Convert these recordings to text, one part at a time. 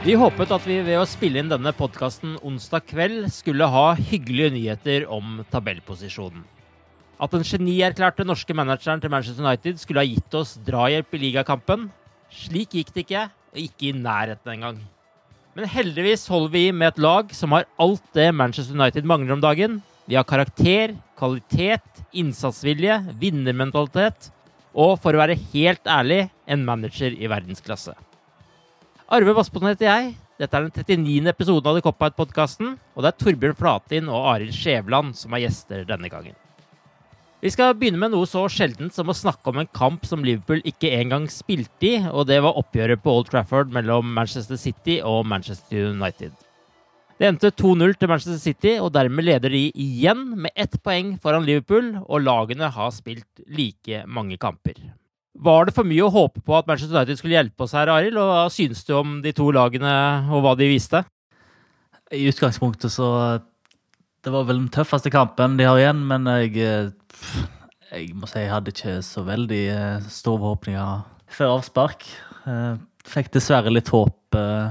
Vi håpet at vi ved å spille inn denne podkasten onsdag kveld skulle ha hyggelige nyheter om tabellposisjonen. At den genierklærte norske manageren til Manchester United skulle ha gitt oss drahjelp i ligakampen. Slik gikk det ikke, og ikke i nærheten engang. Men heldigvis holder vi med et lag som har alt det Manchester United mangler om dagen. Vi har karakter, kvalitet, innsatsvilje, vinnermentalitet og, for å være helt ærlig, en manager i verdensklasse. Arve Vassbonden heter jeg. Dette er den 39. episoden av The Cop-Out-podkasten, og det er Torbjørn Flatin og Arild Skjævland som er gjester denne gangen. Vi skal begynne med noe så sjeldent som å snakke om en kamp som Liverpool ikke engang spilte i, og det var oppgjøret på Old Trafford mellom Manchester City og Manchester United. Det endte 2-0 til Manchester City, og dermed leder de igjen med ett poeng foran Liverpool, og lagene har spilt like mange kamper. Var det for mye å håpe på at Manchester United skulle hjelpe oss her, Arild? Og hva synes du om de to lagene og hva de viste? I utgangspunktet så Det var vel den tøffeste kampen de har igjen, men jeg Jeg må si jeg hadde ikke så veldig eh, store forhåpninger før avspark. Eh, Fikk dessverre litt håp eh,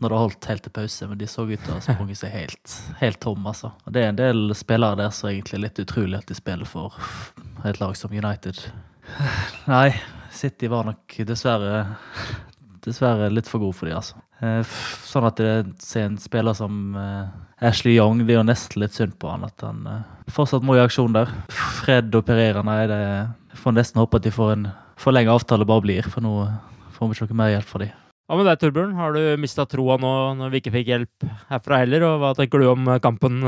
når det holdt helt til pause, men de så ut til å ha sprunget seg helt, helt tom, altså. Det er en del spillere der som egentlig er litt utrolig at de spiller for et lag som United. Nei, City var nok dessverre Dessverre litt for god for dem, altså. Eh, Sånn at det ser en spiller som eh, Ashley Young, det er jo nesten litt synd på han at han eh, fortsatt må i aksjon der. Fred og Pereira, nei, det får nesten håpe at de får en forlenget avtale bare blir, for nå får vi ikke mer hjelp fra dem. Hva med deg, Torbjørn? Har du mista troa nå når vi ikke fikk hjelp herfra heller? Og hva tenker du om kampen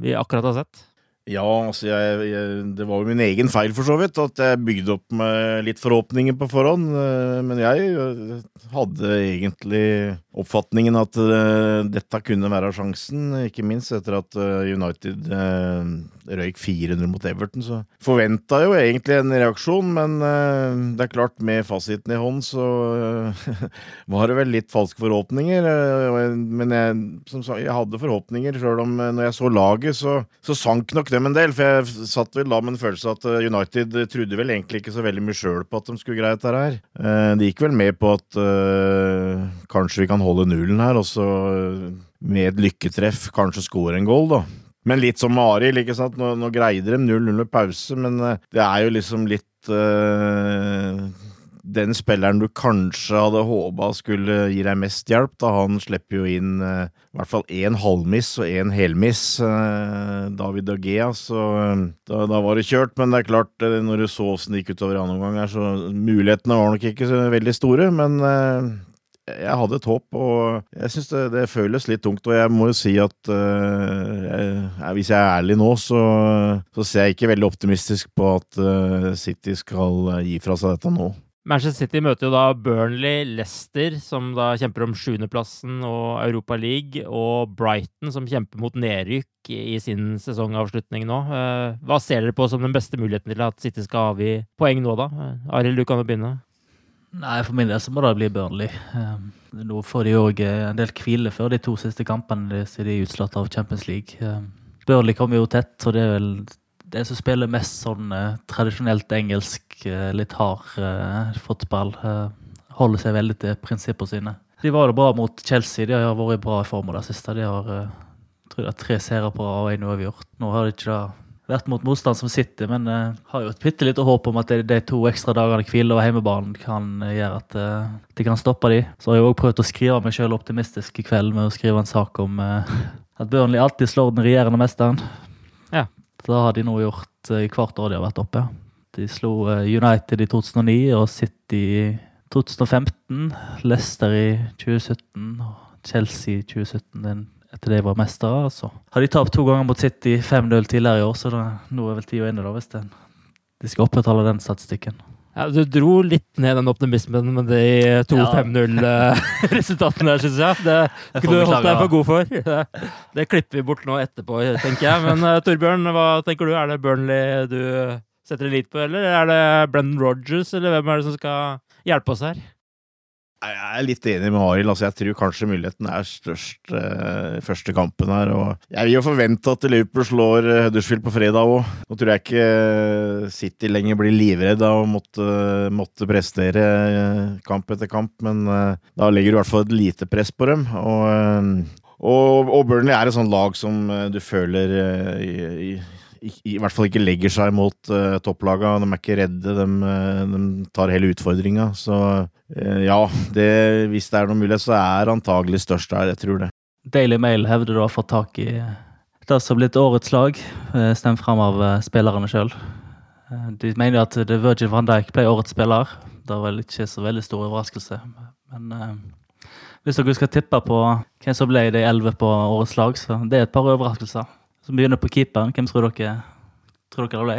vi akkurat har sett? Ja, altså jeg, jeg, det var jo min egen feil for så vidt, at jeg bygde opp med litt forhåpninger på forhånd. eh, Men jeg eh, hadde egentlig oppfatningen at uh, dette kunne være sjansen, ikke minst etter at uh, United uh, røyk 400 mot Everton. Så forventa jo egentlig en reaksjon, men det er klart, med fasiten i hånd så var det vel litt falske forhåpninger. Men jeg, som sagt, jeg hadde forhåpninger, sjøl om når jeg så laget, så, så sank nok dem en del. For jeg satt vel da med en følelse at United trodde vel egentlig ikke så veldig mye sjøl på at de skulle greie dette her. De gikk vel med på at kanskje vi kan holde nullen her, og så eh, med et lykketreff kanskje score en goal, da. Men litt som Arild, ikke sant. Nå, nå greide de 0-0 med pause, men eh, det er jo liksom litt øh, den spilleren du kanskje hadde håpa skulle gi deg mest hjelp, da han slipper jo inn øh, i hvert fall én halvmiss og én helmiss, øh, David Dagea, så da, da var det kjørt. Men det er klart, når du så åssen det gikk utover andre omgang her, så mulighetene var nok ikke så veldig store, men jeg hadde et håp, og jeg syns det, det, føles litt tungt. Og jeg må jo si at uh, jeg, hvis jeg er ærlig nå, så, så, ser jeg ikke veldig optimistisk på at uh, City skal gi fra seg dette nå. Manchester City møter jo da Burnley, Leicester, som da kjemper om sjuendeplassen og Europa League, og Brighton, som kjemper mot nedrykk i sin sesongavslutning nå. Hva ser dere på som den beste muligheten til at City skal avgi poeng nå, da? Arild, du kan jo begynne. Nei, For min del så må det bli Burnley. Um, nå får de òg eh, en del hvile før de to siste kampene siden de er utslått av Champions League. Um, Burnley kommer jo tett, så det er vel det som spiller mest sånn uh, tradisjonelt engelsk, uh, litt hard fotball. holder seg veldig til prinsippene sine. De var det bra mot Chelsea. De har vært bra i form det siste. De har tror jeg, tre seire på og én uavgjort. Nå har de ikke det vært mot motstand som sitter, men uh, har jo et bitte lite håp om at de, de to ekstra dagene hvile over hjemmebanen kan uh, gjøre at uh, de kan stoppe de. Så har jeg òg prøvd å skrive meg sjøl optimistisk i kveld med å skrive en sak om at Burnley alltid slår den regjerende mesteren. Ja. Det har de nå gjort i hvert år de har vært oppe. De slo United i 2009 og City i 2015, Leicester i 2017 og Chelsea i 2017. Den etter de var mestere. Altså. har de tapt to ganger mot City 5-0 tidligere i år, så da, nå er vel tida inne, da, hvis den, de skal opprettholde den statistikken. Ja, Du dro litt ned den optimismen med de to ja. 5-0-resultatene der, syns jeg. Det kunne du holdt deg for god for. Det, det, klipper vi bort nå etterpå, tenker jeg. Men uh, Torbjørn, hva tenker du? Er det Burnley du setter lit på, eller er det Brennan Rogers, eller hvem er det som skal hjelpe oss her? Jeg er litt enig med Arild. Altså, jeg tror kanskje muligheten er størst eh, første kampen her. Og jeg vil jo forvente at Liverpool slår eh, Huddersfield på fredag òg. Nå tror jeg ikke eh, City lenger blir livredd av å måtte, måtte prestere eh, kamp etter kamp, men da legger du i hvert fall et lite press på dem. Og, og, og Burnley er et sånt lag som du føler i, i i, hvert fall ikke legger seg mot uh, topplaga. De er ikke redde, de, uh, de tar hele utfordringa. Så uh, ja, det, hvis det er noen mulighet, så er antagelig størst der. Jeg tror det. Daily Mail hevder du har fått tak i det som blitt årets lag, stemt fram av spillerne sjøl. De mener at The Virgin van Dijk ble årets spiller. Det var ikke så veldig stor overraskelse. Men hvis dere skal tippe på hvem som ble de elleve på årets lag, så det er et par overraskelser. Som begynner på keeperen. Hvem tror dere, tror dere det ble?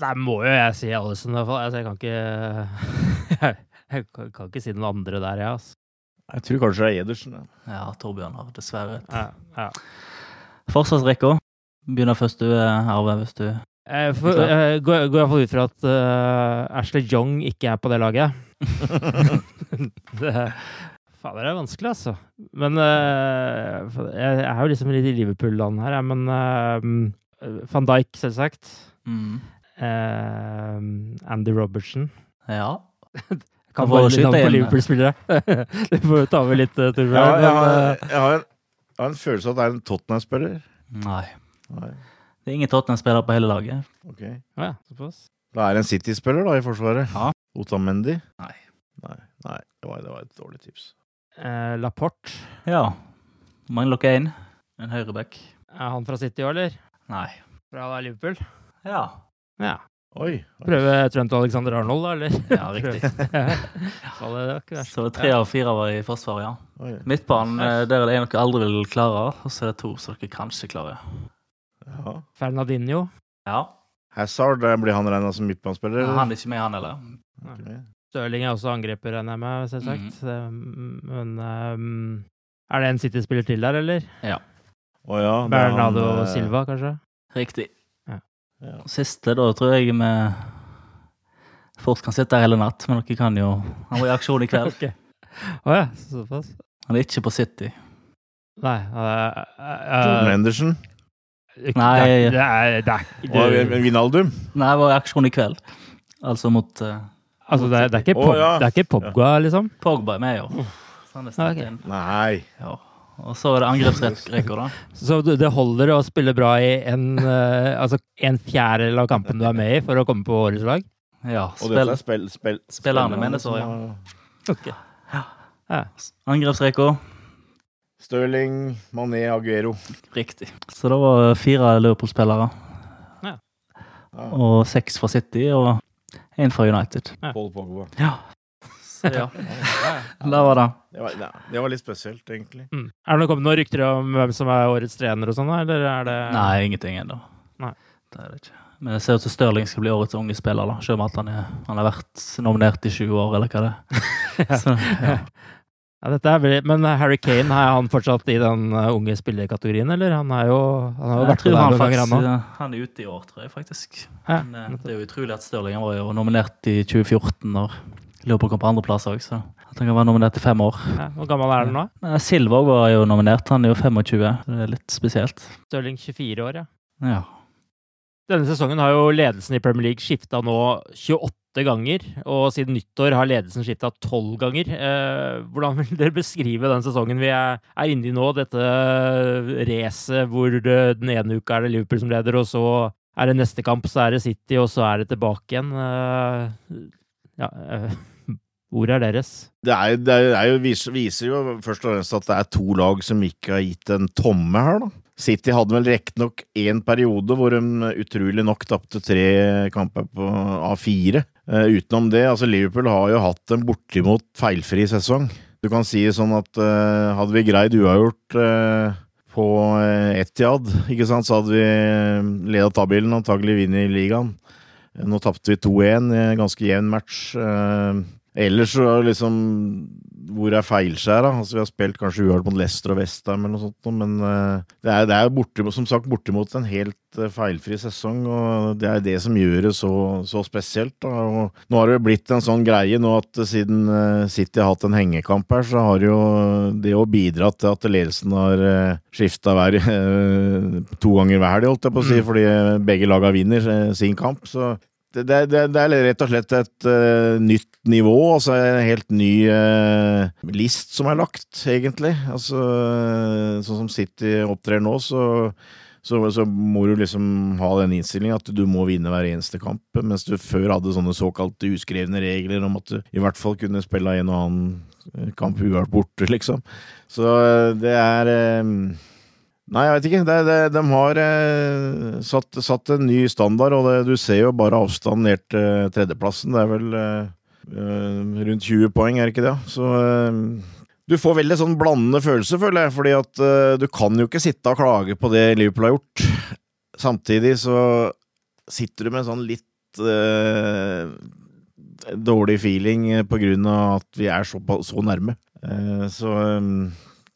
Der må jo jeg si Alison, i hvert fall. Altså, jeg kan ikke Jeg kan ikke si noen andre der, jeg, altså. Jeg tror kanskje det er Edersen. Ja, ja Torbjørn har dessverre et. Ja, ja. Forsvarsrekka. Begynner først du, Arve, hvis du jeg for, jeg går, går iallfall ut fra at uh, Ashley Young ikke er på det laget. det, Fader, det er vanskelig, altså. Men uh, jeg, er jo liksom litt i Liverpool-land her, jeg. Men uh, van Dijk, selvsagt. Mm. Uh, Andy Robertson. Ja. kan få litt navn på Liverpool-spillere. det får ta over litt, Torbjørn. Ja, jeg, har, jeg, har en, jeg har en følelse av at det er en Tottenham-spiller. Nei. Nei. Det er ingen Tottenham-spiller på hele laget. Ok. Ja, såpass. Det er en City-spiller da i Forsvaret. Ja. Otamendi. Nei. Nei, nei det, var, det var et dårlig tips. Eh, Laporte. Ja. Mangler dere én? En høyreback. Er han fra City òg, eller? Nei. Fra Liverpool? Ja. ja. Oi. Prøve Trent og Alexander Arnold, da, eller? Ja, riktig. så tre av fire var i Forsvaret, ja. Oi. Midtbanen, eh, der er det en dere aldri vil klare, og så er det to som dere kanskje klarer. Ja. Fernadinho. Ja. Hazard, blir han regna som midtbanespiller? Ja, han er ikke med, han heller. Stirling er også angriper, regner jeg med, selvsagt. Mm. Men um, er det en City-spiller til der, eller? Ja. Oh, ja Bernardo han, eh, Silva, kanskje? Riktig. Ja. Ja. Siste, da tror jeg vi fort kan sitte her hele natt, men dere kan jo Han var i aksjon i kveld. Å okay. oh, ja, såpass. Han er ikke på City. Nei uh, uh, Jordan Henderson? Nei Det er, det er, det er, Vinaldum? Nei, det var i aksjon i kveld. Altså mot uh, Altså, det er, det er ikke, pop, oh, ja. det er ikke Pogba, liksom? Pogba er med, jo. Sånn okay. Nei. Ja. Og så er det angrepsrekker, da. Så det holder å spille bra i en, uh, altså en fjerdedel av kampen du er med i, for å komme på årets lag? Ja. Og dette er spill, spill, spillerne mener så, ja. Okay. ja. ja. Angrepsrekker. Stirling, Mané, Aguero. Riktig. Så det var fire Liverpool-spillere. Ja. Og seks fra City. og en fra United. Ja. Paul Pogba. Ja. Så ja, det var det. Det var, det var litt spesielt, egentlig. Mm. Er det kommet noen rykter om hvem som er årets trener og sånn, eller er det Nei, ingenting ennå. Det er det ikke. Men det ser ut som Stirling skal bli årets unge spiller, da. selv om at han, er, han har vært nominert i 20 år, eller hva det er. Så, ja. Ja, veldig, men Harry Kane, er han fortsatt i den uh, unge spillerkategorien, eller? Han er jo han har jo vært med der noen ganger, han òg. eh, han er ute i år, tror jeg faktisk. Ja, Men, eh, det er jo utrolig at Stirling var jo nominert i 2014, når Liverpool kom på andreplass òg, så at han kan være nominert i fem år. Ja, hvor gammel er han nå? Eh, Silvåg var jo nominert, han er jo 25. Det er litt spesielt. Stirling 24 år, ja. Ja. Denne sesongen har jo ledelsen i Premier League skifta nå 28 ganger, og siden nyttår har ledelsen skifta 12 ganger. Eh, hvordan vil dere beskrive den sesongen vi er, inne i nå? Dette racet hvor det, den ene uka er det Liverpool som leder, og så er det neste kamp, så er det City, og så er det tilbake igjen. Eh, ja, eh, ordet er deres. Det, er, det er, er jo, viser jo først og fremst at det er to lag som ikke har gitt en tomme her, da. City hadde vel riktignok én periode hvor de utrolig nok tapte tre kamper på A4. Uh, utenom det, altså Liverpool har jo hatt en bortimot feilfri sesong. Du kan si sånn at uh, hadde vi greid uavgjort uh, på Etiad, ikke sant, så hadde vi leda tabellen og antagelig vunnet ligaen. Nå tapte vi 2-1 i en ganske jevn match. Ellers så liksom Hvor er feilskjæra? Altså, vi har spilt kanskje uavgjort mot Leicester og Westham eller noe sånt, men uh, det er, det er bortimot, som sagt bortimot en helt uh, feilfri sesong, og det er det som gjør det så, så spesielt. Da. Og nå har det blitt en sånn greie nå at uh, siden City har hatt en hengekamp her, så har jo det òg bidratt til at ledelsen har skifta hver to ganger hver helg, holdt jeg på å si, Mm. fordi begge laga vinner sin kamp. så det, det, det, er rett og slett et uh, nytt nivå, altså en helt ny uh, list som er lagt, egentlig. Altså, uh, sånn som City opptrer nå, så, så, så må du liksom ha den innstillingen at du må vinne hver eneste kamp, mens du før hadde sånne såkalte uskrevne regler om at du i hvert fall kunne spille en og annen kamp uavgjort borte, liksom. Så det er Nei, jeg vet ikke. Det, det, de har eh, satt, satt, en ny standard, og det, du ser jo bare avstanden ned til tredjeplassen. Det er vel eh, rundt 20 poeng, er det ikke det? Så eh, du får veldig sånn blandende følelse, føler jeg, fordi at du kan jo ikke sitte og klage på det Liverpool har gjort. Samtidig så sitter du med en sånn litt dårlig feeling på grunn av at vi er så, så nærme. så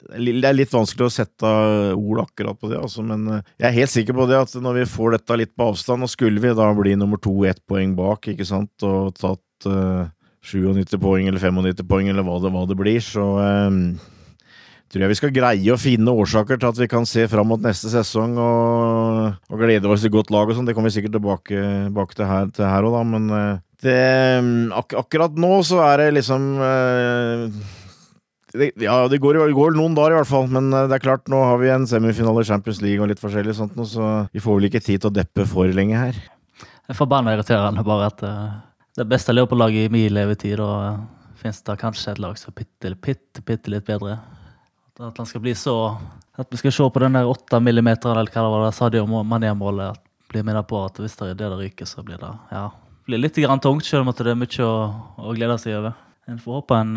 det er litt vanskelig å sette ord akkurat på det, altså, men jeg er helt sikker på det at når vi får dette litt på avstand, og skulle vi da bli nummer to ett poeng bak, ikke sant, og tatt uh, 97 poeng eller 95 poeng eller hva det, hva det blir, så um, tror jeg vi skal greie å finne årsaker til at vi kan se fram mot neste sesong og, og glede oss til godt lag og sånn. Det kommer vi sikkert tilbake, tilbake til her, også, da, men det, ak akkurat nå så er det liksom det, ja, det går, det går, noen dager i hvert fall, men det er klart, nå har vi en semifinale i Champions League og litt forskjellig sånt, så vi får vel ikke tid til å deppe for lenge her. Det er forbanna irriterende bare at uh, det beste Leopold-laget i min levetid, og fins finnes det kanskje et lag som er bitte, bitte, bitte litt bedre. At han skal bli så At vi skal se på den der åtte millimeteren eller hva det var, Sadio Mané-målet, blir minnet på at hvis det er det det ryker, så blir det ja, blir litt grann tungt, selv om det er mye å, å glede seg over. En får håpe en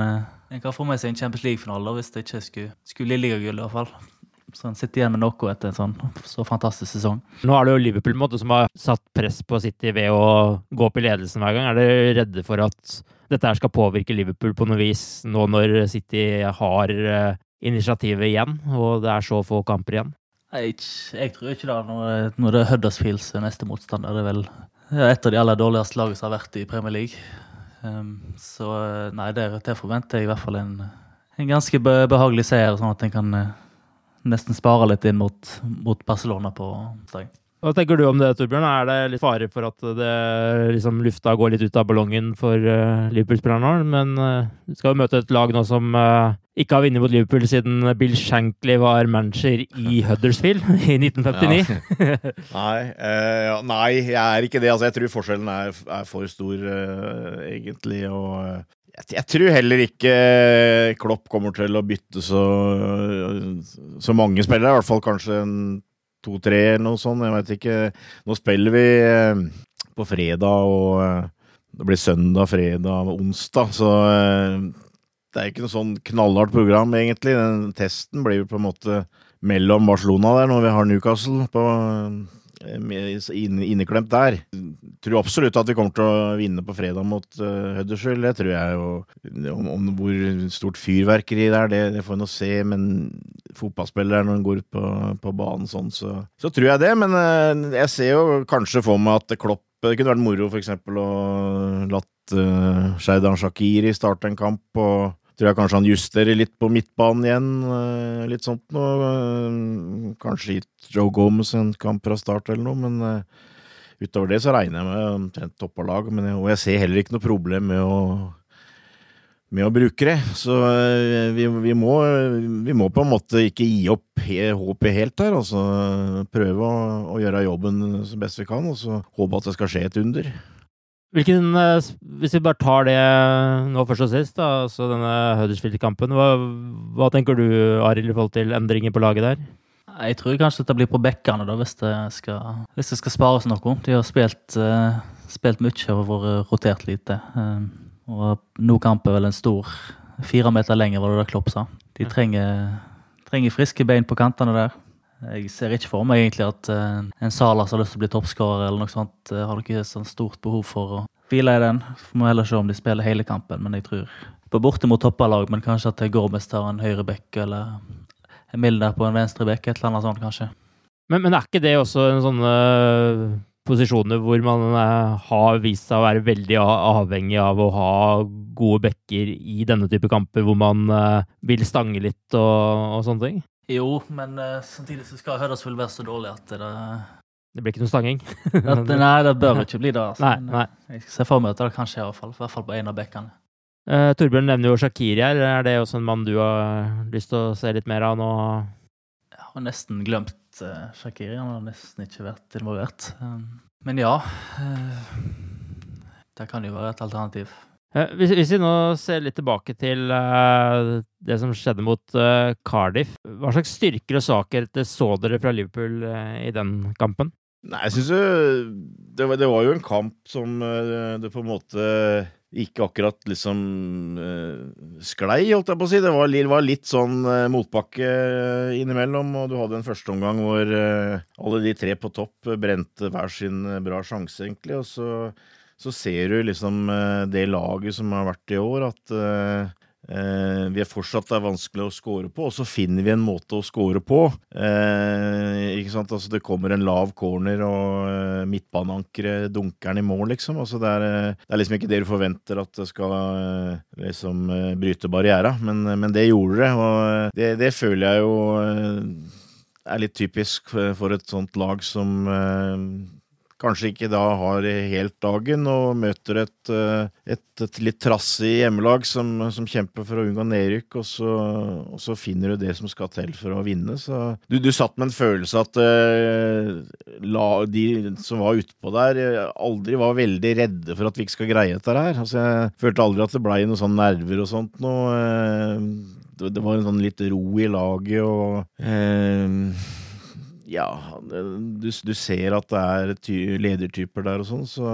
en kan få med seg en Champions League-finale hvis det ikke skulle, skulle ligagull, i hvert fall. Så han sitter igjen med noe etter en sånn så fantastisk sesong. Nå er det jo Liverpool måte, som har satt press på City ved å gå opp i ledelsen hver gang. Er dere redde for at dette her skal påvirke Liverpool på noe vis, nå når City har initiativet igjen, og det er så få kamper igjen? Jeg, jeg tror ikke det. Når, når det er Huddersfields neste motstander, det er vel et av de aller dårligste lagene som har vært i Premier League. Um, så nei, det, der, forventer jeg i hvert fall en, en ganske behagelig seier, sånn at en kan uh, nesten spare litt inn mot, mot Barcelona på onsdag. Hva tenker du om det, Torbjørn? Er det litt fare for at det, liksom, lufta går litt ut av ballongen for uh, Liverpool-spillerne nå? Men uh, du skal jo møte et lag nå som uh, ikke har vunnet mot Liverpool siden Bill Shankly var manager i Huddersfield i 1959. Ja. nei, uh, nei, jeg er ikke det. Altså, jeg tror forskjellen er, er for stor, egentlig. og jeg, jeg tror heller ikke Klopp kommer til å bytte så, så mange spillere. I hvert fall kanskje to-tre eller noe sånt. Jeg veit ikke. Nå spiller vi på fredag, og det blir søndag, fredag, onsdag, så eh, det er ikke noe sånn knallhardt program, egentlig. Den testen blir jo på en måte mellom Barcelona der, når vi har Newcastle på inneklemt der. Tror absolutt at vi kommer til å vinne på fredag mot uh, Huddersfield. Det tror jeg jo. Om, om, hvor stort fyrverkeri det er, det, det får vi nå se. Men fotballspillere, når en går ut på, på banen sånn, så, så, tror jeg det. Men uh, jeg ser jo kanskje for meg at Klopp Det kunne vært moro, for eksempel, å latt uh, Sheidan Shakiri starte en kamp. og Tror jeg kanskje han justerer litt på midtbanen igjen. Eh, litt sånt noe. Eh, kanskje gitt Joe Gomez en kamp fra start eller noe, men eh, utover det så regner jeg med omtrent toppa lag. Og jeg ser heller ikke noe problem med å, med å bruke det. Så vi, vi, må, vi, må, på en måte ikke gi opp håpet helt her. Altså prøve å, å gjøre jobben så best vi kan, og så håpe at det skal skje et under. Hvilken, eh, hvis vi bare tar det nå først og sist, da, altså denne Huddersfield-kampen. Hva, hva, tenker du, Arild, i forhold til endringer på laget der? Jeg tror kanskje det blir på bekkene, da, hvis det skal, hvis det skal spares noe. De har spilt, uh, spilt mye og vært rotert lite. Uh, og nå kamp er vel en stor fire meter lenger, var det det Klopp sa. De trenger, trenger friske bein på kantene der. Jeg ser ikke for meg egentlig at uh, en Salas har lyst til å bli toppskårer eller noe sånt. Uh, har ikke sånn stort behov for å hvile i den. Må heller se om de spiller hele kampen, men jeg tror på bortimot toppalag, men kanskje at Gormes tar en høyre bekk eller Milder på en venstre bekk, et eller annet sånt kanskje. Men, men er ikke det også en sånn uh, posisjoner hvor man har vist seg å være veldig avhengig av å ha gode bekker i denne type kamper, hvor man vil stange litt og, og sånne ting? Jo, men uh, samtidig så skal Huddersfield være så dårlig at det Det blir ikke noe stanging? at, nei, det bør ikke bli det. Altså. Nei, nei. Eh, jeg ser for meg at det kan skje, i hvert fall, i hvert fall på en av bekkene. Uh, Torbjørn nevner jo Shakiri her. Er det også en mann du har lyst til å se litt mer av nå? Jeg har nesten glemt uh, Shakiri. Han har nesten ikke vært involvert. Um, men ja. Uh, det kan jo være et alternativ. Eh, hvis, hvis, vi nå ser litt tilbake til uh, det som skjedde mot uh, Cardiff, hva slags styrker og svakheter så dere fra Liverpool uh, i den kampen? Nei, jeg syns jo det var, det var, jo en kamp som det på en måte ikke akkurat liksom sklei, holdt jeg på å si. Det var, var litt sånn motbakke innimellom, og du hadde en førsteomgang hvor alle de tre på topp brente hver sin bra sjanse, egentlig, og så så ser du liksom eh, det laget som har vært i år, at uh, vi er fortsatt er vanskelig å score på, og så finner vi en måte å score på. Eh, ikke sant? Altså, det kommer en lav corner, og eh, midtbaneankeret dunker den i mål, liksom. Altså, det, er, det, er, liksom ikke det du forventer at det skal liksom bryte barriera, men, men, det gjorde det. Og det, det føler jeg jo er litt typisk for et sånt lag som kanskje ikke da har helt dagen, og møter et, eh, et, et litt trassig hjemmelag som, som, kjemper for å unngå nedrykk, og så, og så, finner du det som skal til for å vinne. Så du, du satt med en følelse at uh, la, de som var utpå der, aldri var veldig redde for at vi ikke skal greie dette her. Altså, jeg følte aldri at det blei noen sånne nerver og sånt noe. Uh, det, det, var en sånn litt ro i laget og uh, ja, du, du, ser at det er ty ledertyper der og sånn, så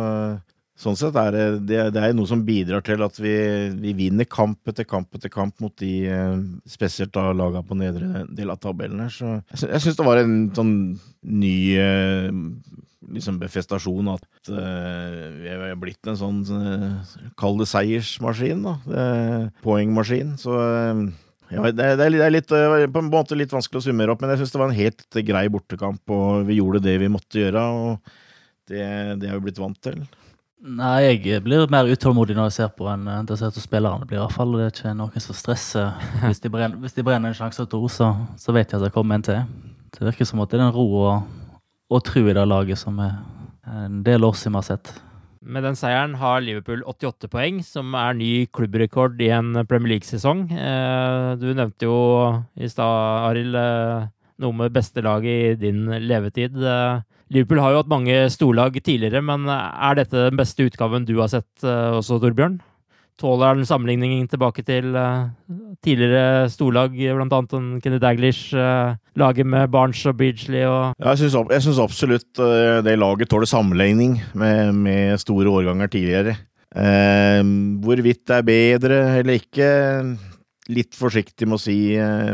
sånn sett er det, det, er noe som bidrar til at vi, vi, vinner kamp etter kamp etter kamp mot de eh, spesielt da laga på nedre del av tabellen her. Så jeg, jeg syns det var en sånn ny eh, liksom befestasjon at uh, vi er blitt en sånn uh, Kall det seiersmaskin, da. Poengmaskin. Så uh, ja, det, er, det er litt, eh, på en måte litt vanskelig å summere opp, men jeg syns det var en helt grei bortekamp, og vi gjorde det vi måtte gjøre, og det, det er vi blitt vant til. Nei, jeg blir mer utålmodig når jeg ser på enn eh, det ser ut som spillerne blir. i hvert fall. Det er ikke noen som stresser. Hvis de brenner, hvis de brenner en sjanse til to, så, så, vet jeg at det kommer en til. Det virker som at det er den ro og, og tru i det laget som er en del år siden vi har sett. Med den seieren har Liverpool 88 poeng, som er ny klubbrekord i en Premier League-sesong. Eh, du nevnte jo i stad, Arild, eh, noe med beste laget i din levetid. Eh, Liverpool har jo hatt mange storlag tidligere, men er dette den beste utgaven du har sett også, Torbjørn? Tåler den sammenligningen tilbake til uh, tidligere storlag, bl.a. Kenny Daglish, uh, laget med Barnes og Beardsley og Ja, jeg syns absolutt uh, det laget tåler sammenligning med, med, store årganger tidligere. Hvorvidt det er bedre eller ikke, litt forsiktig med å si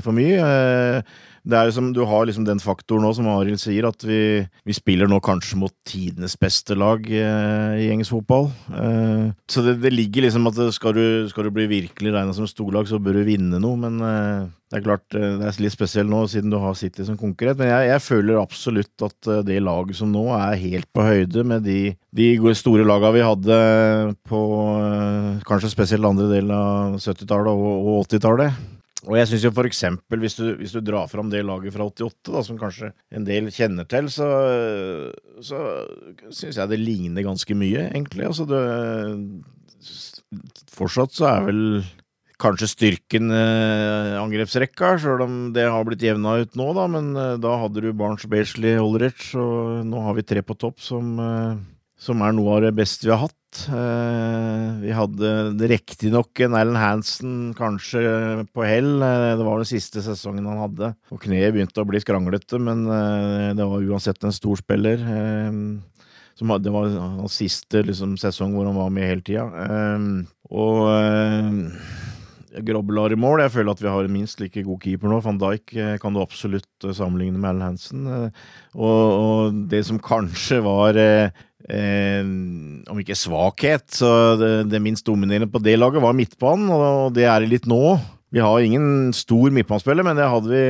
for mye. Eh, det er liksom, Du har liksom den faktoren nå, som Arild sier, at vi, vi, spiller nå kanskje mot tidenes beste lag eh, i engelsk fotball. Eh, så det, det, ligger liksom at skal du, skal du bli virkelig regna som storlag, så bør du vinne noe. Men eh, det er klart eh, det er litt spesielt nå, siden du har City som konkurrent. Men jeg, jeg føler absolutt at eh, det laget som nå er helt på høyde med de, de store lagene vi hadde på eh, kanskje spesielt andre del av 70-tallet og, og 80-tallet. Og jeg syns jo for eksempel, hvis du, hvis du, drar fram det laget fra 88, da, som kanskje en del kjenner til, så, så syns jeg det ligner ganske mye, egentlig. Altså det Fortsatt så er vel kanskje styrken eh, angrepsrekka, sjøl om det har blitt jevna ut nå, da. Men eh, da hadde du Barnes, Beasley, Holrich, og nå har vi tre på topp som, eh, som er noe av det beste vi har hatt. Eh, vi hadde riktignok en Alan Hansen kanskje på hell. Eh, det var den siste sesongen han hadde, og kneet begynte å bli skranglete, men eh, det var uansett en stor spiller. Det var hans siste liksom, sesong hvor han var med hele tida. Og Grobbelar i mål. Jeg føler at vi har en minst like god keeper nå. Van Dijk kan du absolutt sammenligne med Alan Hansen. Og, og det som kanskje var Eh, om ikke svakhet, så det, det, minst dominerende på det laget var midtbanen, og det er det litt nå. Vi har ingen stor midtbanespiller, men det hadde vi.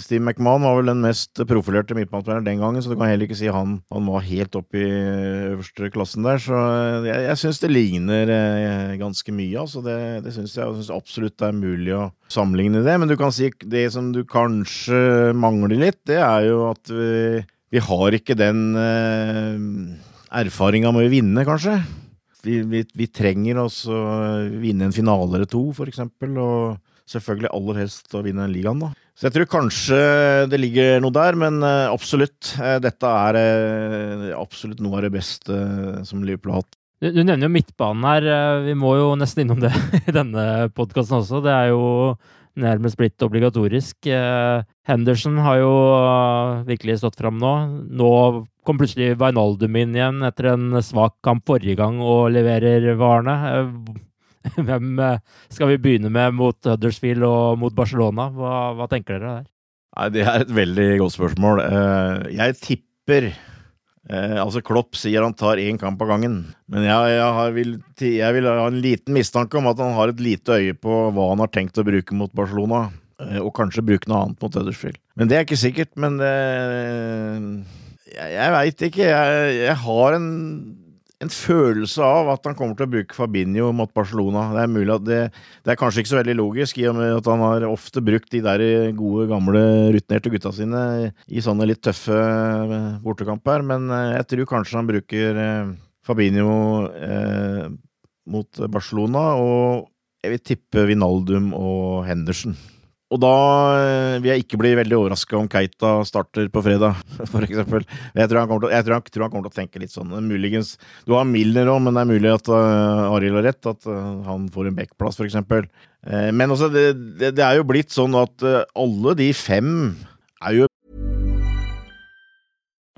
Steve McMahon var vel den mest profilerte midtbanespilleren den gangen, så du kan heller ikke si han, han var helt oppe i øverste klassen der. Så jeg, jeg syns det ligner eh, ganske mye, altså. Det, det syns jeg. Jeg absolutt det er mulig å sammenligne det. Men du kan si det som du kanskje mangler litt, det er jo at vi, vi har ikke den eh, erfaringa med å vinne, kanskje. Vi, vi, vi trenger å vinne en finale eller to, for eksempel, og selvfølgelig aller helst å vinne ligaen, da. Så jeg tror kanskje det ligger noe der, men eh, absolutt. Eh, dette er eh, absolutt noe av det beste som Liverpool har hatt. Du, du nevner jo midtbanen her. Vi må jo nesten innom det i denne podkasten også. Det er jo nærmest blitt obligatorisk. Henderson har jo virkelig stått fram nå. Nå kom plutselig Wijnaldum inn igjen etter en svak kamp forrige gang og leverer varene. Hvem eh, skal vi begynne med mot Huddersfield og mot Barcelona? Hva, hva tenker dere der? Nei, Det er et veldig godt spørsmål. Eh, jeg tipper eh, Altså, Klopp sier han tar én kamp av gangen. Men jeg, jeg, vil, jeg, vil, ha en liten mistanke om at han har et lite øye på hva han har tenkt å bruke mot Barcelona. Og kanskje bruke noe annet mot Huddersfield. Men det er ikke sikkert. Men det jeg, jeg veit ikke. Jeg, jeg har en, en, følelse av at han kommer til å bruke Fabinho mot Barcelona. Det er mulig at det, det er kanskje ikke så veldig logisk, i og med at han har ofte brukt de der gode, gamle, rutinerte gutta sine i sånne litt tøffe bortekamper, men eh, jeg tror kanskje han bruker eh, Fabinho eh, mot Barcelona, og jeg vil tippe Vinaldum og Henderson. Og da eh, vil jeg ikke bli veldig overraska om Keita starter på fredag, for eksempel. Jeg tror han kommer til, jeg tror han, tror han kommer til å tenke litt sånn. Muligens Du har Milner òg, men det er mulig at uh, Arild har rett. At uh, han får en backplass, for eksempel. Uh, men også, det, det, det, er jo blitt sånn at alle de fem er jo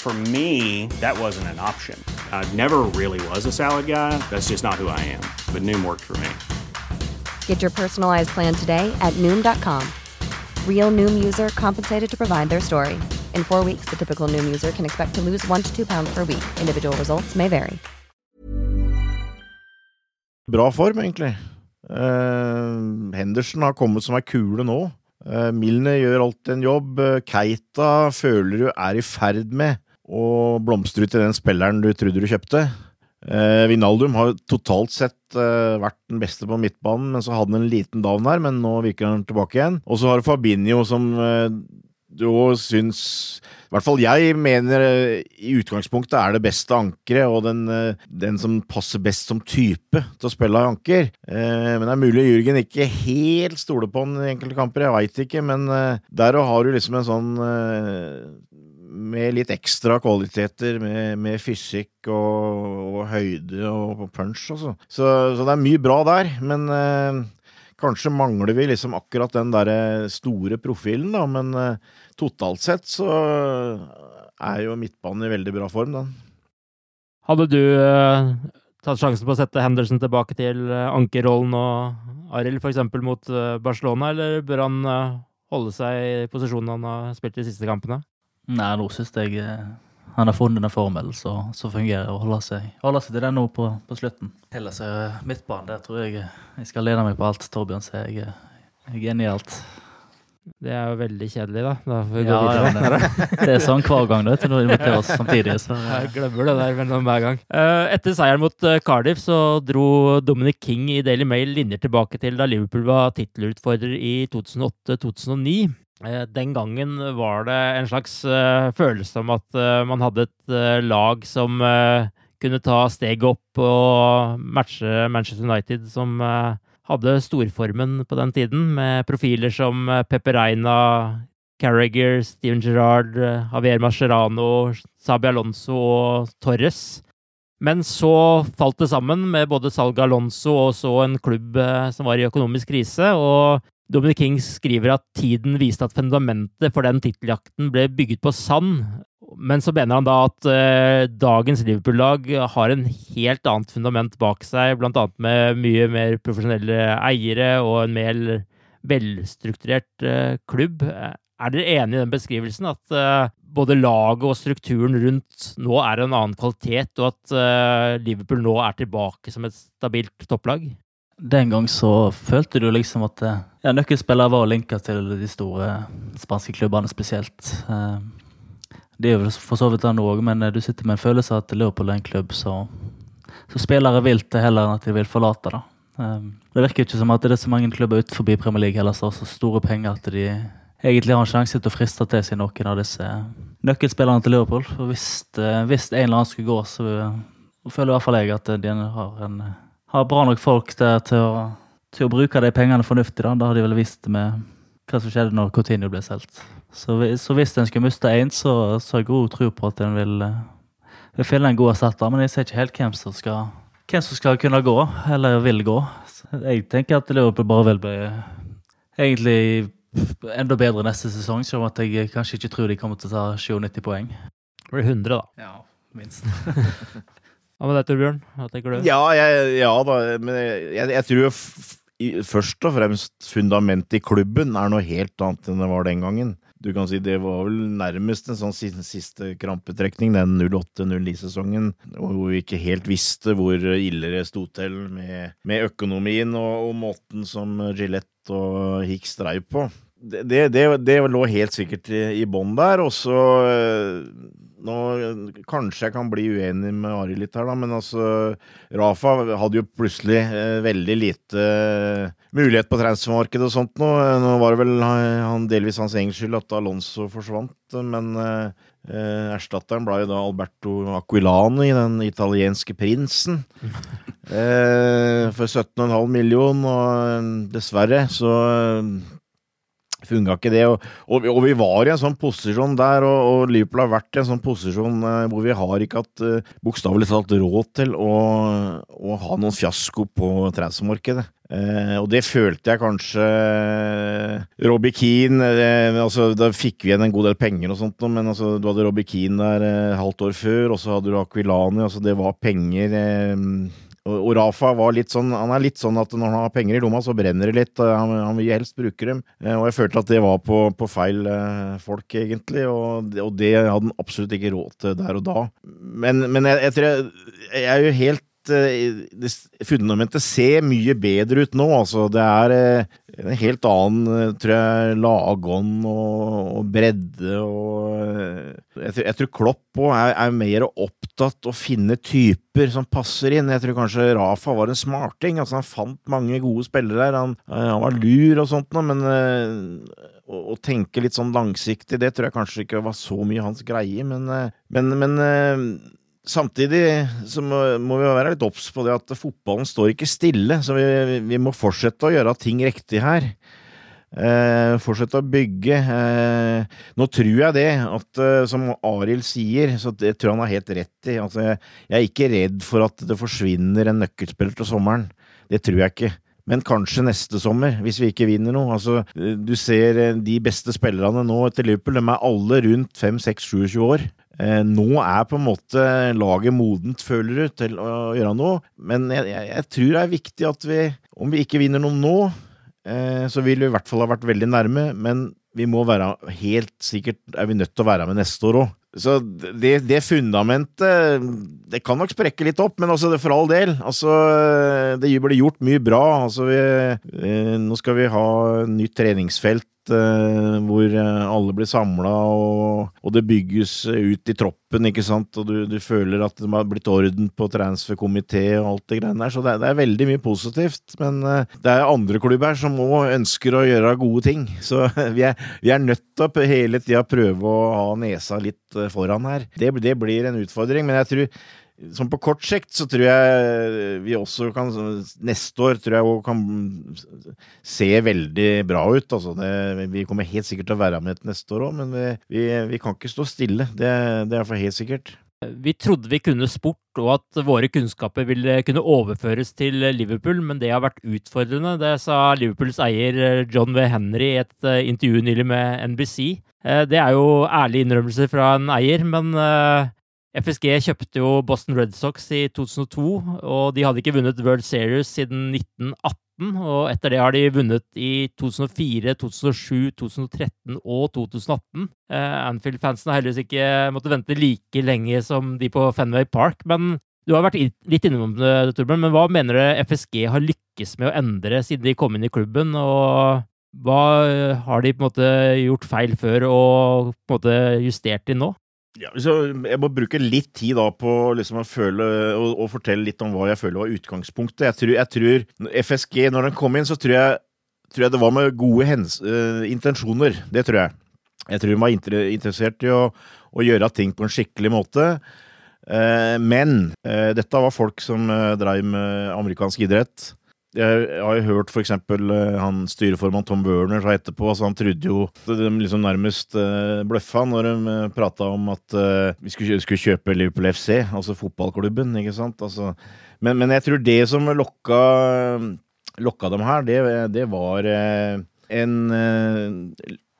For me, that wasn't an option. I never really was a salad guy. That's just not who I am. But Noom worked for me. Get your personalized plan today at Noom.com. Real Noom user compensated to provide their story. In four weeks, the typical Noom user can expect to lose one to two pounds per week. Individual results may vary. Bra form, egentlig. Eh, Henderson har kommet som ei kule nå. Uh, Milner gjør alltid en jobb. Eh, Keita føler du er i ferd med å blomstre ut i den spilleren du trodde du kjøpte. Eh, Vinaldum har totalt sett eh, vært den beste på midtbanen, men så hadde han en liten down her, men nå virker han tilbake igjen. Og så har du Fabinho som eh, du òg syns I hvert fall jeg mener i utgangspunktet er det beste ankeret, og den, den, som passer best som type til å spille anker. Men det er mulig Jürgen ikke helt stoler på han i enkelte kamper, jeg veit ikke, men der har du liksom en sånn med litt ekstra kvaliteter, med, med fysikk og, og, høyde og punch, altså. Så, så, det er mye bra der, men eh, kanskje mangler vi liksom akkurat den derre store profilen, da. Men eh, totalt sett så er jo midtbanen i veldig bra form, den. Hadde du eh, tatt sjansen på å sette Henderson tilbake til eh, ankerrollen og Arild f.eks. mot eh, Barcelona, eller bør han holde seg i posisjonen han har spilt de siste kampene? Nei, nå syns jeg eh, han har funnet en formel som fungerer, og holder seg, holder seg til den nå på, på slutten. Ellers er midtbanen, der tror jeg jeg skal lene meg på alt Torbjørn sier. Jeg, jeg er enig i alt. Det er jo veldig kjedelig, da. Da får vi ja, gå videre. Ja, det, er sånn hver gang du, inviterer oss samtidig. Så. Jeg glemmer det der men hver gang. Eh, etter seieren mot eh, Cardiff så dro Dominic King i Daily Mail linjer tilbake til da Liverpool var tittelutfordrer i 2008-2009. Eh, den gangen var det en slags uh, følelse om at uh, man hadde et lag som kunne ta steget opp og matche Manchester United, som hadde storformen på den tiden, med profiler som Pepe Reina, Carriager, Steven Gerrard, Javier Mascherano, Sabi Alonso og Torres. Men så falt det sammen med både salget Alonso og så en klubb som var i økonomisk krise, og Dominic King skriver at tiden viste at fundamentet for den titteljakten ble bygget på sand, men så mener han da at eh, dagens Liverpool-lag har en helt annet fundament bak seg, annet med mye mer profesjonelle eiere og en mer velstrukturert eh, klubb. Er dere enig i den beskrivelsen, at eh, både laget og strukturen rundt nå er en annen kvalitet, og at Liverpool nå er tilbake som et stabilt topplag? Den gang så følte du liksom at eh, ja, nøkkelspillere var linka til de store spanske klubbene spesielt. Eh, det er jo for så vidt nå òg, men eh, du sitter med en følelse av at Liverpool er en klubb så, spillere vil til heller enn at de vil forlate. da. Det virker ikke som at det er så mange klubber utenfor Premier League heller som har så store penger at de egentlig har en sjanse til å friste til seg noen av disse nøkkelspillerne til Liverpool. Hvis, hvis en eller annen skulle gå, så føler i hvert fall jeg at de har en har bra nok folk der til å, til å bruke de pengene fornuftig. Da Da har de vel visst med hva som skjedde når Coutinho ble solgt. Så, så, hvis en skulle miste én, så, så har jeg god tro på at en vil, eh, vil finne en god erstatter. Men jeg ser ikke helt hvem som skal, hvem som skal kunne gå, eller vil gå. Jeg tenker at Liverpool bare vil bli egentlig enda bedre neste sesong, selv om at jeg kanskje ikke tror de kommer til å ta 97 poeng. Det blir 100, da. Ja, minst. Hva med deg, Torbjørn? Hva tenker du? Ja, jeg, ja da, men jeg, jeg tror først og fremst fundamentet i klubben er noe helt annet enn det var den gangen. Du kan si Det var vel nærmest en sånn siste, krampetrekning, den 08-09-sesongen, hvor vi ikke helt visste hvor ille det sto til med, med økonomien og, og, måten som Gillette og Hicks dreiv på. det, det, det lå helt sikkert i, i bånn der. Og så nå, Kanskje jeg kan bli uenig med Ari litt her, da, men altså Rafa hadde jo plutselig eh, veldig lite eh, mulighet på transfermarkedet og sånt nå. Nå var det vel eh, han, delvis hans egen skyld at Alonso forsvant, men eh, eh erstatteren ble jo da Alberto Aquilani, den italienske prinsen. Eh, for 17,5 millioner, og dessverre så funga ikke det. Og, og, og, vi var i en sånn posisjon der, og, og, Liverpool har vært i en sånn posisjon eh, hvor vi har ikke hatt uh, bokstavelig talt råd til å, å, ha noen fiasko på transfermarkedet. Eh, og det følte jeg kanskje Robbie Keane eh, altså, Da fikk vi igjen en god del penger og sånt, men altså, du hadde Robbie Keane der eh, halvt år før, og så hadde du Aquilani. altså Det var penger eh, og Rafa var litt sånn, han er litt sånn at når han har penger i lomma, så brenner det litt. Han, han vil helst bruke dem. Eh, og jeg følte at det var på, på feil eh, folk, egentlig. Og, og, det hadde han absolutt ikke råd til der og da. Men, men jeg, jeg, tror jeg, jeg er jo helt det, fundamentet ser mye bedre ut nå. Altså, det er en helt annen, tror jeg, lagånd og, og bredde og Jeg jeg tror Klopp òg er, er, mer opptatt å finne typer som passer inn. Jeg tror kanskje Rafa var en smarting. Altså, han fant mange gode spillere der. Han, han var lur og sånt, men å, å, tenke litt sånn langsiktig, det tror jeg kanskje ikke var så mye hans greie. Men, men, men Samtidig så må, vi være litt obs på det at fotballen står ikke stille, så vi, vi må fortsette å gjøre ting riktig her. Eh, fortsette å bygge. Eh, nå tror jeg det, at eh, som Arild sier, så det tror jeg han har helt rett i. Altså, jeg, jeg, er ikke redd for at det forsvinner en nøkkelspiller til sommeren. Det tror jeg ikke. Men kanskje neste sommer, hvis vi ikke vinner noe. Altså, du ser eh, de beste spillerne nå etter Liverpool, de er alle rundt 5-6-27 år. Eh, nå er på en måte laget modent, føler du, til å gjøre noe. Men jeg, jeg, jeg, tror det er viktig at vi, om vi ikke vinner noe nå, eh, så vil vi i hvert fall ha vært veldig nærme. Men vi må være helt sikkert er vi nødt til å være med neste år òg. Så det, det, fundamentet Det kan nok sprekke litt opp, men altså for all del. Altså, det blir gjort mye bra. Altså, vi, eh, nå skal vi ha nytt treningsfelt uh, hvor eh, alle blir samla, og, og, det bygges ut i troppen, ikke sant, og du, du, føler at det har blitt orden på transferkomité og alt det greiene der, så det, det, er veldig mye positivt. Men uh, det er andre klubber som òg ønsker å gjøre gode ting, så vi er, vi er nødt til å hele tida prøve å ha nesa litt foran her. Det, det blir en utfordring, men jeg tror Sånn på kort sikt så tror jeg vi også kan Neste år tror jeg kan se veldig bra ut. Altså det, vi kommer helt sikkert til å være med et neste år òg, men vi, vi, vi, kan ikke stå stille. Det, det er for helt sikkert. Vi trodde vi kunne sport, og at våre kunnskaper ville kunne overføres til Liverpool, men det har vært utfordrende. Det sa Liverpools eier John V. Henry i et eh, intervju nylig med NBC. Eh, det er jo ærlige innrømmelser fra en eier, men eh, FSG kjøpte jo Boston Red Sox i 2002, og de hadde ikke vunnet World Series siden 1918. Og etter det har de vunnet i 2004, 2007, 2013 og 2018. Eh, Anfield-fansen har heldigvis ikke måttet vente like lenge som de på Fenway Park. Men du har vært litt innom det, Torbjørn, men hva mener du FSG har lykkes med å endre siden de kom inn i klubben? og hva har de på en måte gjort feil før og på en måte justert de nå? Ja, jeg må bruke litt tid da på liksom å føle og, og, fortelle litt om hva jeg føler var utgangspunktet. Jeg tror, jeg tror FSG, når den kom inn, så tror jeg, tror jeg det var med gode hens, uh, intensjoner. Det tror jeg. Jeg tror de var inter interessert i å, å, gjøre ting på en skikkelig måte. Uh, men uh, dette var folk som uh, drev med amerikansk idrett. Jeg har jo hørt f.eks. Eh, han styreformann Tom Werner sa etterpå altså Han trodde jo de liksom nærmest uh, bløffa når de eh, prata om at vi skulle, kjøpe Liverpool FC, altså fotballklubben. ikke sant? Altså, men, men, jeg tror det som lokka, lokka dem her, det, det var en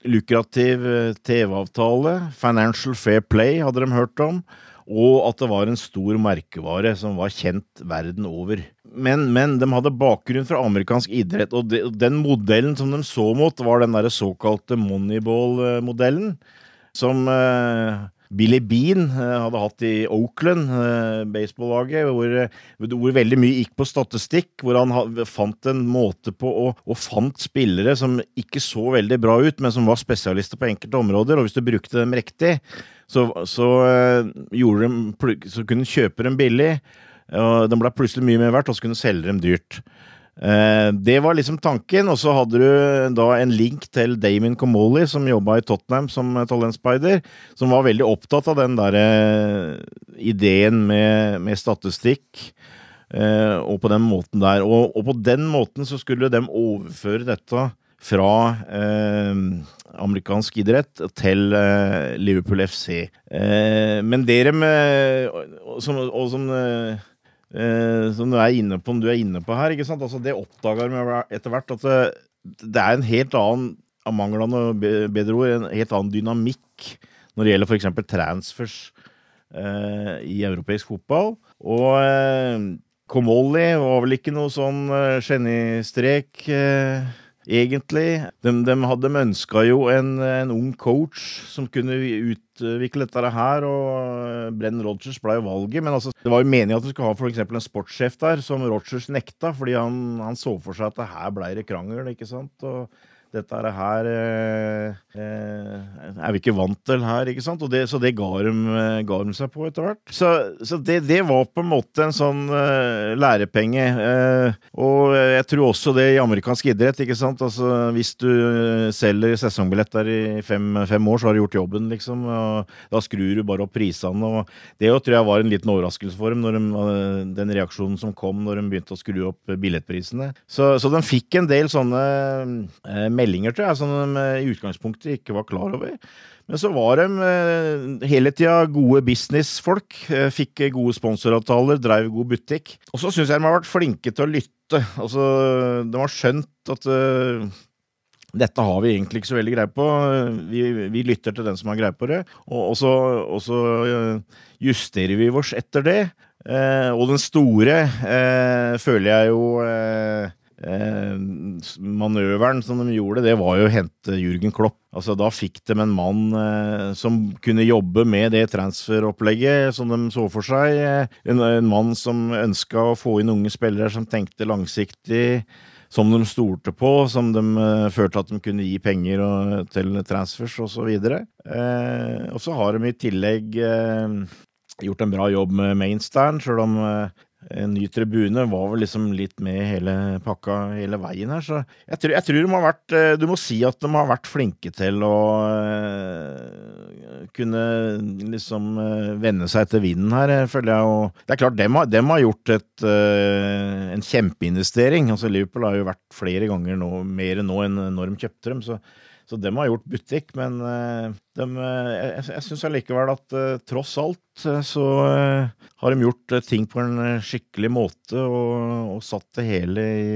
lukrativ TV-avtale. Financial Fair Play hadde de hørt om og at det var en stor merkevare som var kjent verden over. Men, men de hadde bakgrunn fra amerikansk idrett, og de, den modellen som de så mot, var den derre såkalte Moneyball-modellen. Som eh, Billy Bean eh, hadde hatt i Oakland, eh, baseballaget, hvor, hvor, veldig mye gikk på statistikk. Hvor han fant en måte på å, og fant spillere som ikke så veldig bra ut, men som var spesialister på enkelte områder. Og hvis du brukte dem riktig, så, så, de, så kunne de kjøpe dem billig. Og de ble plutselig mye mer verdt, og så kunne de selge dem dyrt. Eh, det var liksom tanken, og så hadde du da en link til Damon Comolli, som jobba i Tottenham som talentspeider, som var veldig opptatt av den derre eh, ideen med, med statistikk. Eh, og på den måten der. Og, og, på den måten så skulle de overføre dette fra eh, amerikansk idrett til eh, Liverpool FC. Eh, men dere med som, og som eh, som du er inne på, du er inne på her. Altså, det oppdaga vi etter hvert at det, er en helt annen av manglene bedre ord, en helt annen dynamikk når det gjelder f.eks. transfers eh, i europeisk fotball. Og eh, Komolli var vel ikke noe sånn eh, genistrek. Eh, egentlig. De, de, hadde ønska jo en, en, ung coach som kunne utvikle dette her, og Brenn Rogers ble jo valget. Men altså, det var jo meningen at de skulle ha f.eks. en sportssjef der, som Rogers nekta, fordi han, han så for seg at det her ble det krangel, ikke sant. Og dette her eh, eh, er vi ikke vant til her, ikke sant? Det, så det ga de, eh, ga de, seg på etter hvert. Så, så det, det, var på en måte en sånn eh, lærepenge. Eh, og jeg tror også det i amerikansk idrett, ikke sant. Altså, hvis du selger sesongbilletter i fem, fem, år, så har du gjort jobben, liksom. Og da skrur du bare opp prisene. Og det tror jeg var en liten overraskelse for dem, de, den reaksjonen som kom når de begynte å skru opp billettprisene. Så, så de fikk en del sånne eh, meldinger, tror jeg, som de eh, i utgangspunktet ikke var klar over. Men så var de eh, hele tida gode businessfolk. Eh, fikk gode sponsoravtaler, drev god butikk. Og så syns jeg de har vært flinke til å lytte. Altså, de har skjønt at dette har vi egentlig ikke så veldig greie på. Vi, vi lytter til den som har greie på det, og, så, og så justerer vi oss etter det. Og den store føler jeg jo manøveren som de gjorde, det var jo å hente Jürgen Klopp. Altså, da fikk de en mann eh, som kunne jobbe med det transferopplegget som de så for seg. En, en mann som ønska å få inn unge spillere som tenkte langsiktig, som de stolte på, som de eh, følte at de kunne gi penger og, til transfers osv. Eh, og så har de i tillegg eh, gjort en bra jobb med Mainstand, sjøl om eh, en ny tribune var vel liksom litt med hele pakka hele veien her. Så jeg tror, jeg tror, de har vært eh, Du må si at de har vært flinke til å uh, kunne liksom uh, vende seg etter vinden her, føler jeg. Og det er klart, dem har, dem har gjort et, en kjempeinvestering. Altså Liverpool har jo vært flere ganger nå, mer nå enn når de kjøpte dem. så så de har gjort butikk, men uh, de, uh, jeg, jeg syns allikevel at uh, tross alt så har de gjort ting på en skikkelig måte og, og satt det hele i,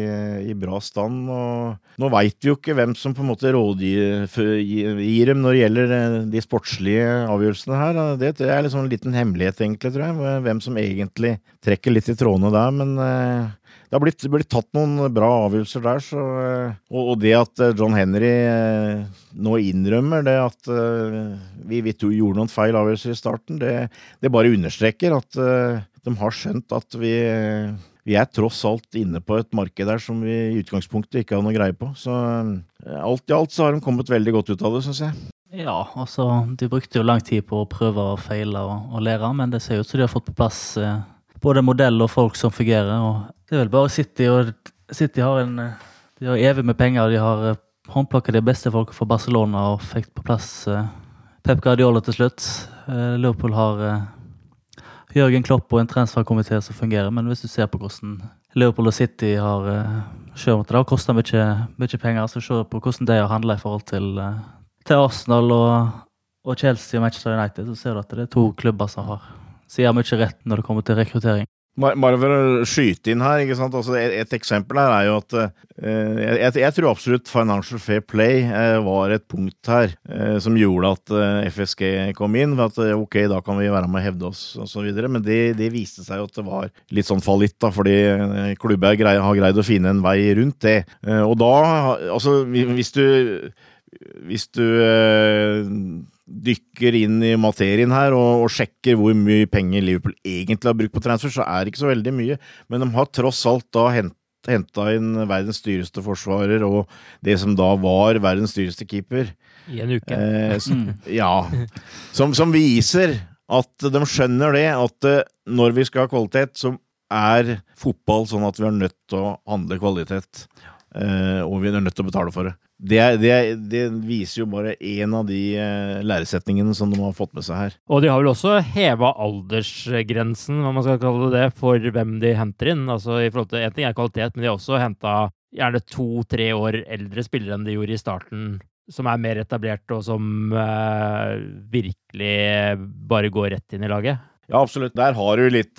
i, bra stand. Og nå veit vi jo ikke hvem som på en måte rådgir dem når det gjelder de sportslige avgjørelsene her. Det, det er liksom en liten hemmelighet, egentlig, tror jeg. Hvem som egentlig trekker litt i trådene der. Men det har blitt, blitt, tatt noen bra avgjørelser der. Så, eh, og, og, det at eh, John Henry eh, nå innrømmer det at vi, vi gjorde noen feil avgjørelser i starten, det, det bare understreker at de har skjønt at vi, vi er tross alt inne på et marked der som vi i utgangspunktet ikke har noe greie på. Så alt i alt så har de kommet veldig godt ut av det, syns jeg. Ja, altså de brukte jo lang tid på å prøve og feile og, og lære, men det ser ut som de har fått på plass eh, både modell og folk som fungerer. og det er vel bare City og City har en De har evig med penger. De har eh, håndplukka de beste folka fra Barcelona og fikk på plass uh, Pep Guardiola til slutt. Liverpool har Jørgen Klopp og en transferkomité som fungerer, men hvis du ser på hvordan Liverpool og City har kjørt, om det har kosta mye, mye, penger, så se på hvordan de har handla i forhold til, til Arsenal og, og, Chelsea og Manchester United, så ser du at det er to klubber som har sier mye rett når det kommer til rekruttering. Bare for å skyte inn her, ikke? Altså, et, et, eksempel her er jo at eh, jeg, jeg, tror absolutt Financial Fair Play eh, var et punkt her eh, som gjorde at eh, FSG kom inn. For At eh, ok, da kan vi være med og hevde oss osv. Men det, det, viste seg jo at det var litt sånn fallitt, da, fordi eh, klubber har greid å finne en vei rundt det. og da, altså hvis du hvis du dykker inn i materien her og, og, sjekker hvor mye penger Liverpool egentlig har brukt på transfer, så er det ikke så veldig mye. Men de har tross alt da henta inn verdens dyreste forsvarer og det som da var verdens dyreste keeper. I en uke. Eh, som, ja. Som, som, viser at de skjønner det, at eh, når vi skal ha kvalitet, så er fotball sånn at vi er nødt til å handle kvalitet. Eh, og vi er nødt til å betale for det. Det, det, det viser jo bare én av de eh, læresetningene som de har fått med seg her. Og de har vel også heva aldersgrensen, hva man skal kalle det, for hvem de henter inn. Altså i forhold til, En ting er kvalitet, men de har også henta gjerne to-tre år eldre spillere enn de gjorde i starten. Som er mer etablert, og som eh, virkelig bare går rett inn i laget. Ja, absolutt. Der har du litt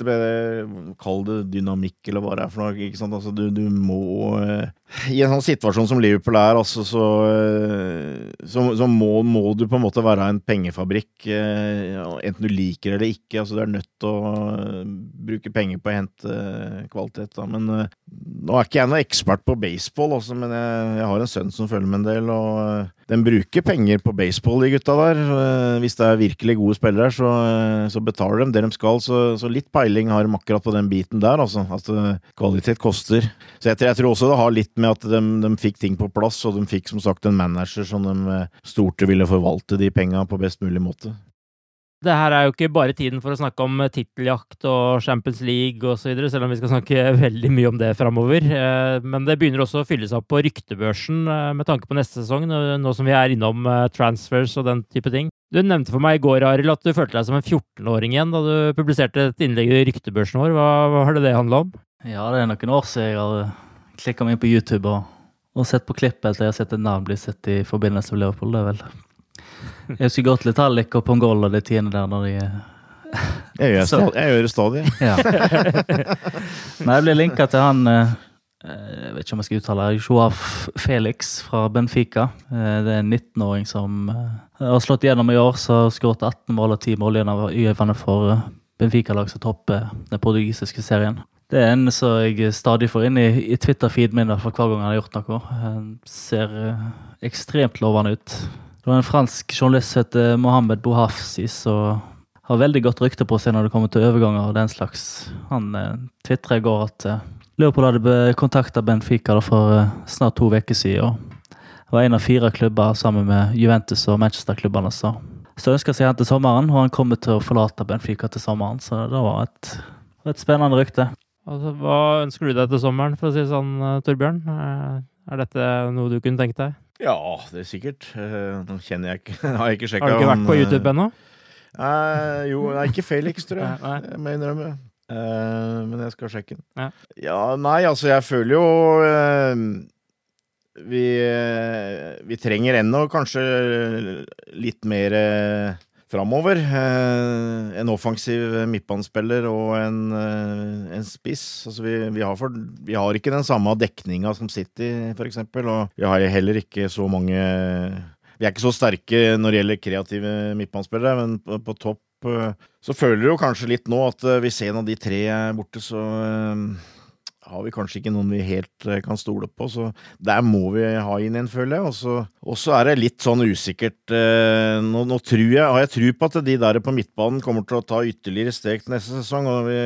Kall det dynamikk, eller hva det er for noe. ikke sant? Altså, du, du må eh, I en sånn situasjon som Liverpool er, altså, så, eh, så, så må, må, du på en måte være en pengefabrikk. Eh, enten du liker det eller ikke. altså Du er nødt til å bruke penger på å hente kvalitet. Da. Men nå er ikke jeg noen ekspert på baseball, altså, men jeg, jeg har en sønn som følger med en del. og Den bruker penger på baseball, de gutta der. Hvis det er virkelig gode spillere, så, så betaler de det de skal. Så, litt peiling har de akkurat på den biten der, altså. At kvalitet koster. Så jeg, jeg, tror også det har litt med at de, de, fikk ting på plass, og de fikk som sagt en manager som de storte stolte ville forvalte de penga på best mulig måte. Det her er jo ikke bare tiden for å snakke om titteljakt og Champions League osv., selv om vi skal snakke veldig mye om det framover. Eh, men det begynner også å fylle seg opp på ryktebørsen med tanke på neste sesong, nå som vi er innom transfers og den type ting. Du nevnte for meg i går, Arild, at du følte deg som en 14-åring igjen da du publiserte et innlegg i ryktebørsen vår. Hva, hva har det det handla om? Ja, det er noen år siden jeg har klikka meg inn på YouTube og, og, sett på klippet etter jeg har sett et navn bli sett i forbindelse med Liverpool. Det er vel Jeg husker godt Litallik og Pongol og de tiende der når de jeg gjør, stadig, jeg gjør det stadig. Ja. Nei, jeg blir linka til han eh, Eh, jeg vet ikke om jeg skal uttale det. Joaf Felix fra Benfica. Eh, det er en 19-åring som har slått gjennom i år, så har skåret 18 mål og 10 mål gjennom for Benfica-lag som topper den portugisiske serien. Det er en som jeg stadig får inn i, i Twitter-feeden min for hver gang han har gjort noe. Han ser ekstremt lovende ut. Det var en fransk journalist som heter Mohammed Bouhafsi, som har veldig godt rykte på seg når det kommer til overganger og den slags. Han eh, tvitrer i går at Liverpool hadde kontakta Benfica for eh, snart to uker siden. Og var en av fire klubber sammen med Juventus og Manchester-klubbene som ønska seg han til sommeren. Og han kommer til å forlate Benfica til sommeren, så det var et, et spennende rykte. Altså, hva ønsker du deg til sommeren, for å si sånn, eh, Torbjørn? Eh, er dette noe du kunne tenkt deg? Ja, det er sikkert. Nå kjenner jeg ikke Har jeg ikke sjekka Har du ikke vært på YouTube ennå? Eh, jo, nei, ikke Felix, tror jeg. Nei, nei. Jeg må innrømme. Uh, men jeg skal sjekke den. Ja. ja. nei, altså, jeg føler jo uh, vi, uh, vi trenger ennå kanskje litt mer uh, framover. en offensiv midtbanespiller og en, en spiss. Altså, vi, vi, har for, vi, har ikke den samme dekninga som City, eksempel, og vi har heller ikke så mange Vi er ikke så sterke når det gjelder kreative midtbanespillere, men på, på topp Eh, så føler du kanskje litt nå at eh, hvis en av de tre er borte, så eh, har vi kanskje ikke noen vi helt kan stole på, så der må vi ha inn en, føler jeg. Og så er det litt sånn usikkert Nå, nå tror jeg, har jeg tro på at de der på midtbanen kommer til å ta ytterligere steg til neste sesong. og Vi,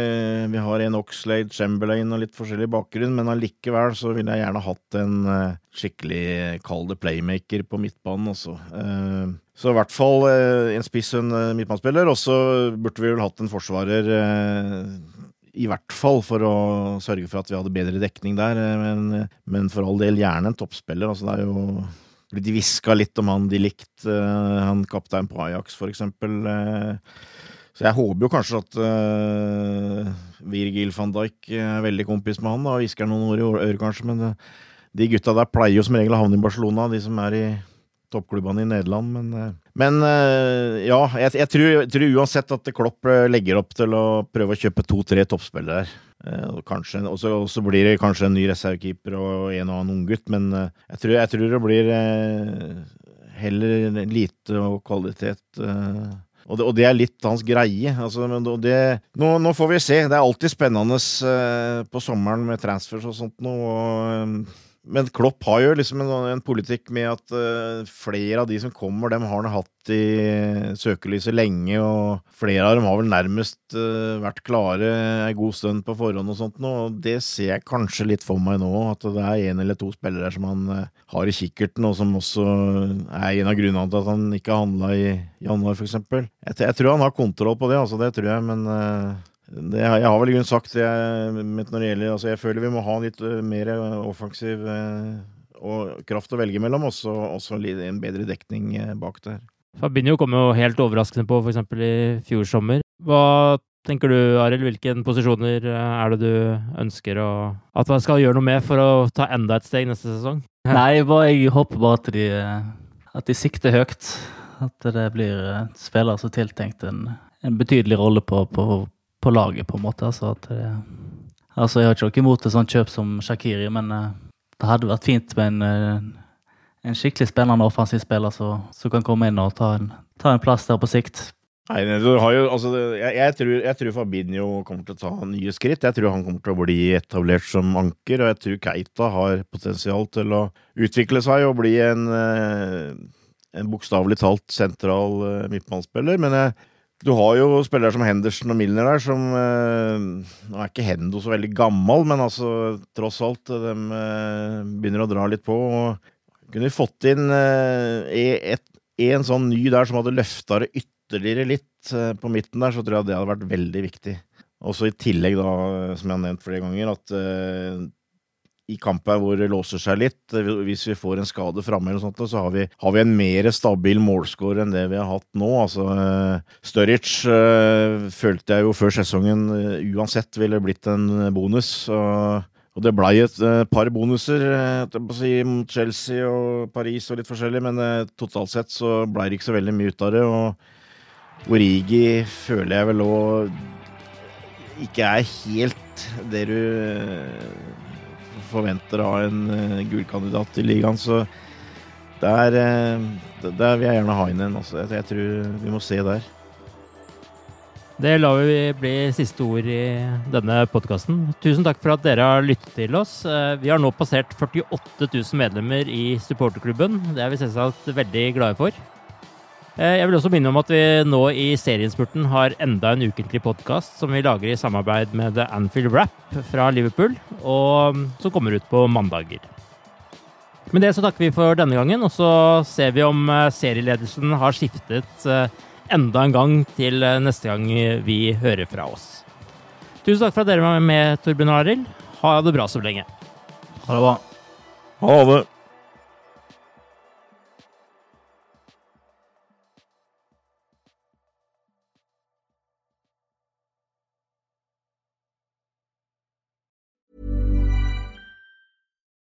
vi har en Oxlade, Chamberlain og litt forskjellig bakgrunn, men allikevel så ville jeg gjerne hatt en skikkelig, kall det playmaker på midtbanen, også. Så i hvert fall eh, en spiss en eh, midtbanespiller. Og så burde vi vel hatt en forsvarer eh, i hvert fall for å sørge for at vi hadde bedre dekning der. Men, men for all del gjerne en toppspiller. Altså, det er jo blitt hviska litt om han de likte, han kaptein på Ajax for eksempel. Så jeg håper jo kanskje at Virgil van Dijk er veldig kompis med han, da, og hvisker noen ord i øret, kanskje. Men de gutta der pleier jo som regel å havne i Barcelona, de som er i toppklubbene i Nederland. Men, eh, men eh, ja, jeg, jeg, tror, jeg, tror, uansett at Klopp eh, legger opp til å prøve å kjøpe to-tre toppspillere. Og så blir det kanskje en ny reservekeeper og en og annen unggutt, men jeg tror, jeg tror det blir heller lite og kvalitet. Og det, og det, er litt hans greie. Altså, det, nå, nå, får vi se. Det er alltid spennende på sommeren med transfers og sånt. Og, Men Klopp har jo liksom en, en politikk med at uh, flere av de som kommer, dem har han hatt i søkelyset lenge, og flere av dem har vel nærmest uh, vært klare ei god stund på forhånd og sånt nå, og det ser jeg kanskje litt for meg nå, at det er en eller to spillere som han uh, har i kikkerten, og som også er en av grunnene til at han ikke handla i januar, f.eks. Jeg, jeg tror han har kontroll på det, altså, det tror jeg, men det, jeg har vel i grunnen sagt det når det gjelder altså Jeg føler vi må ha litt uh, mer offensiv uh, og kraft å velge mellom, og også en bedre dekning bak der. Fabinho kom jo helt overraskende på f.eks. i fjor sommer. Hva tenker du, Arild? Hvilke posisjoner er det du ønsker å, at man skal gjøre noe med for å ta enda et steg neste sesong? Nei, jeg håper bare at de, at de sikter høyt. At det blir spillere som tiltenkt en, en betydelig rolle på, på på laget, på en måte. Altså, det, altså jeg har ikke noe imot et sånt kjøp som Shakiri, men uh, det hadde vært fint med en, uh, en skikkelig spennende offensiv spiller som kan komme inn og ta en, ta en plass der på sikt. Nei, jo, altså, jeg, jeg, tror, jeg, tror, Fabinho kommer til å ta nye skritt. Jeg tror han kommer til å bli etablert som anker, og jeg tror Keita har potensial til å utvikle seg og bli en, eh, en bokstavelig talt sentral midtbanespiller. Men jeg, du har jo spillere som Henderson og Milner der, som eh, Nå er ikke Hendo så veldig gammel, men altså, tross alt, de eh, begynner å dra litt på. og Kunne vi fått inn eh, et, en sånn ny der som hadde løfta det ytterligere litt eh, på midten der, så tror jeg det hadde vært veldig viktig. Også i tillegg, da, som jeg har nevnt flere ganger, at eh, i kampen hvor det låser seg litt. Hvis vi får en skade framme, så har vi, har vi, en mer stabil målscore enn det vi har hatt nå. Altså, uh, Sturridge uh, følte jeg jo før sesongen uh, uansett ville blitt en bonus. og og det blei et uh, par bonuser si, mot Chelsea og Paris og litt forskjellig, men totalt sett så blei det ikke så veldig mye ut av det. Og Origi føler jeg vel òg ikke er helt det du forventer av en uh, gullkandidat i ligaen. Så der, uh, der, vil jeg gjerne ha inn en. Altså. Jeg, jeg, tror vi må se der. Det lar vi bli siste ord i denne podkasten. Tusen takk for at dere har lyttet til oss. Eh, vi har nå passert 48 000 medlemmer i supporterklubben. Det er vi selvsagt veldig glade for. Eh, jeg vil også minne om at vi nå i serienspurten har enda en ukentlig podkast som vi lager i samarbeid med The Anfield Rap fra Liverpool, og mm, som kommer ut på mandager. Med det så takker vi for denne gangen, og så ser vi om eh, serieledelsen har skiftet eh, enda en gang til neste gang vi hører fra oss. Tusen takk for at dere var med, Torbjørn og Arild. Ha det bra så lenge. Ha det bra. Ha det.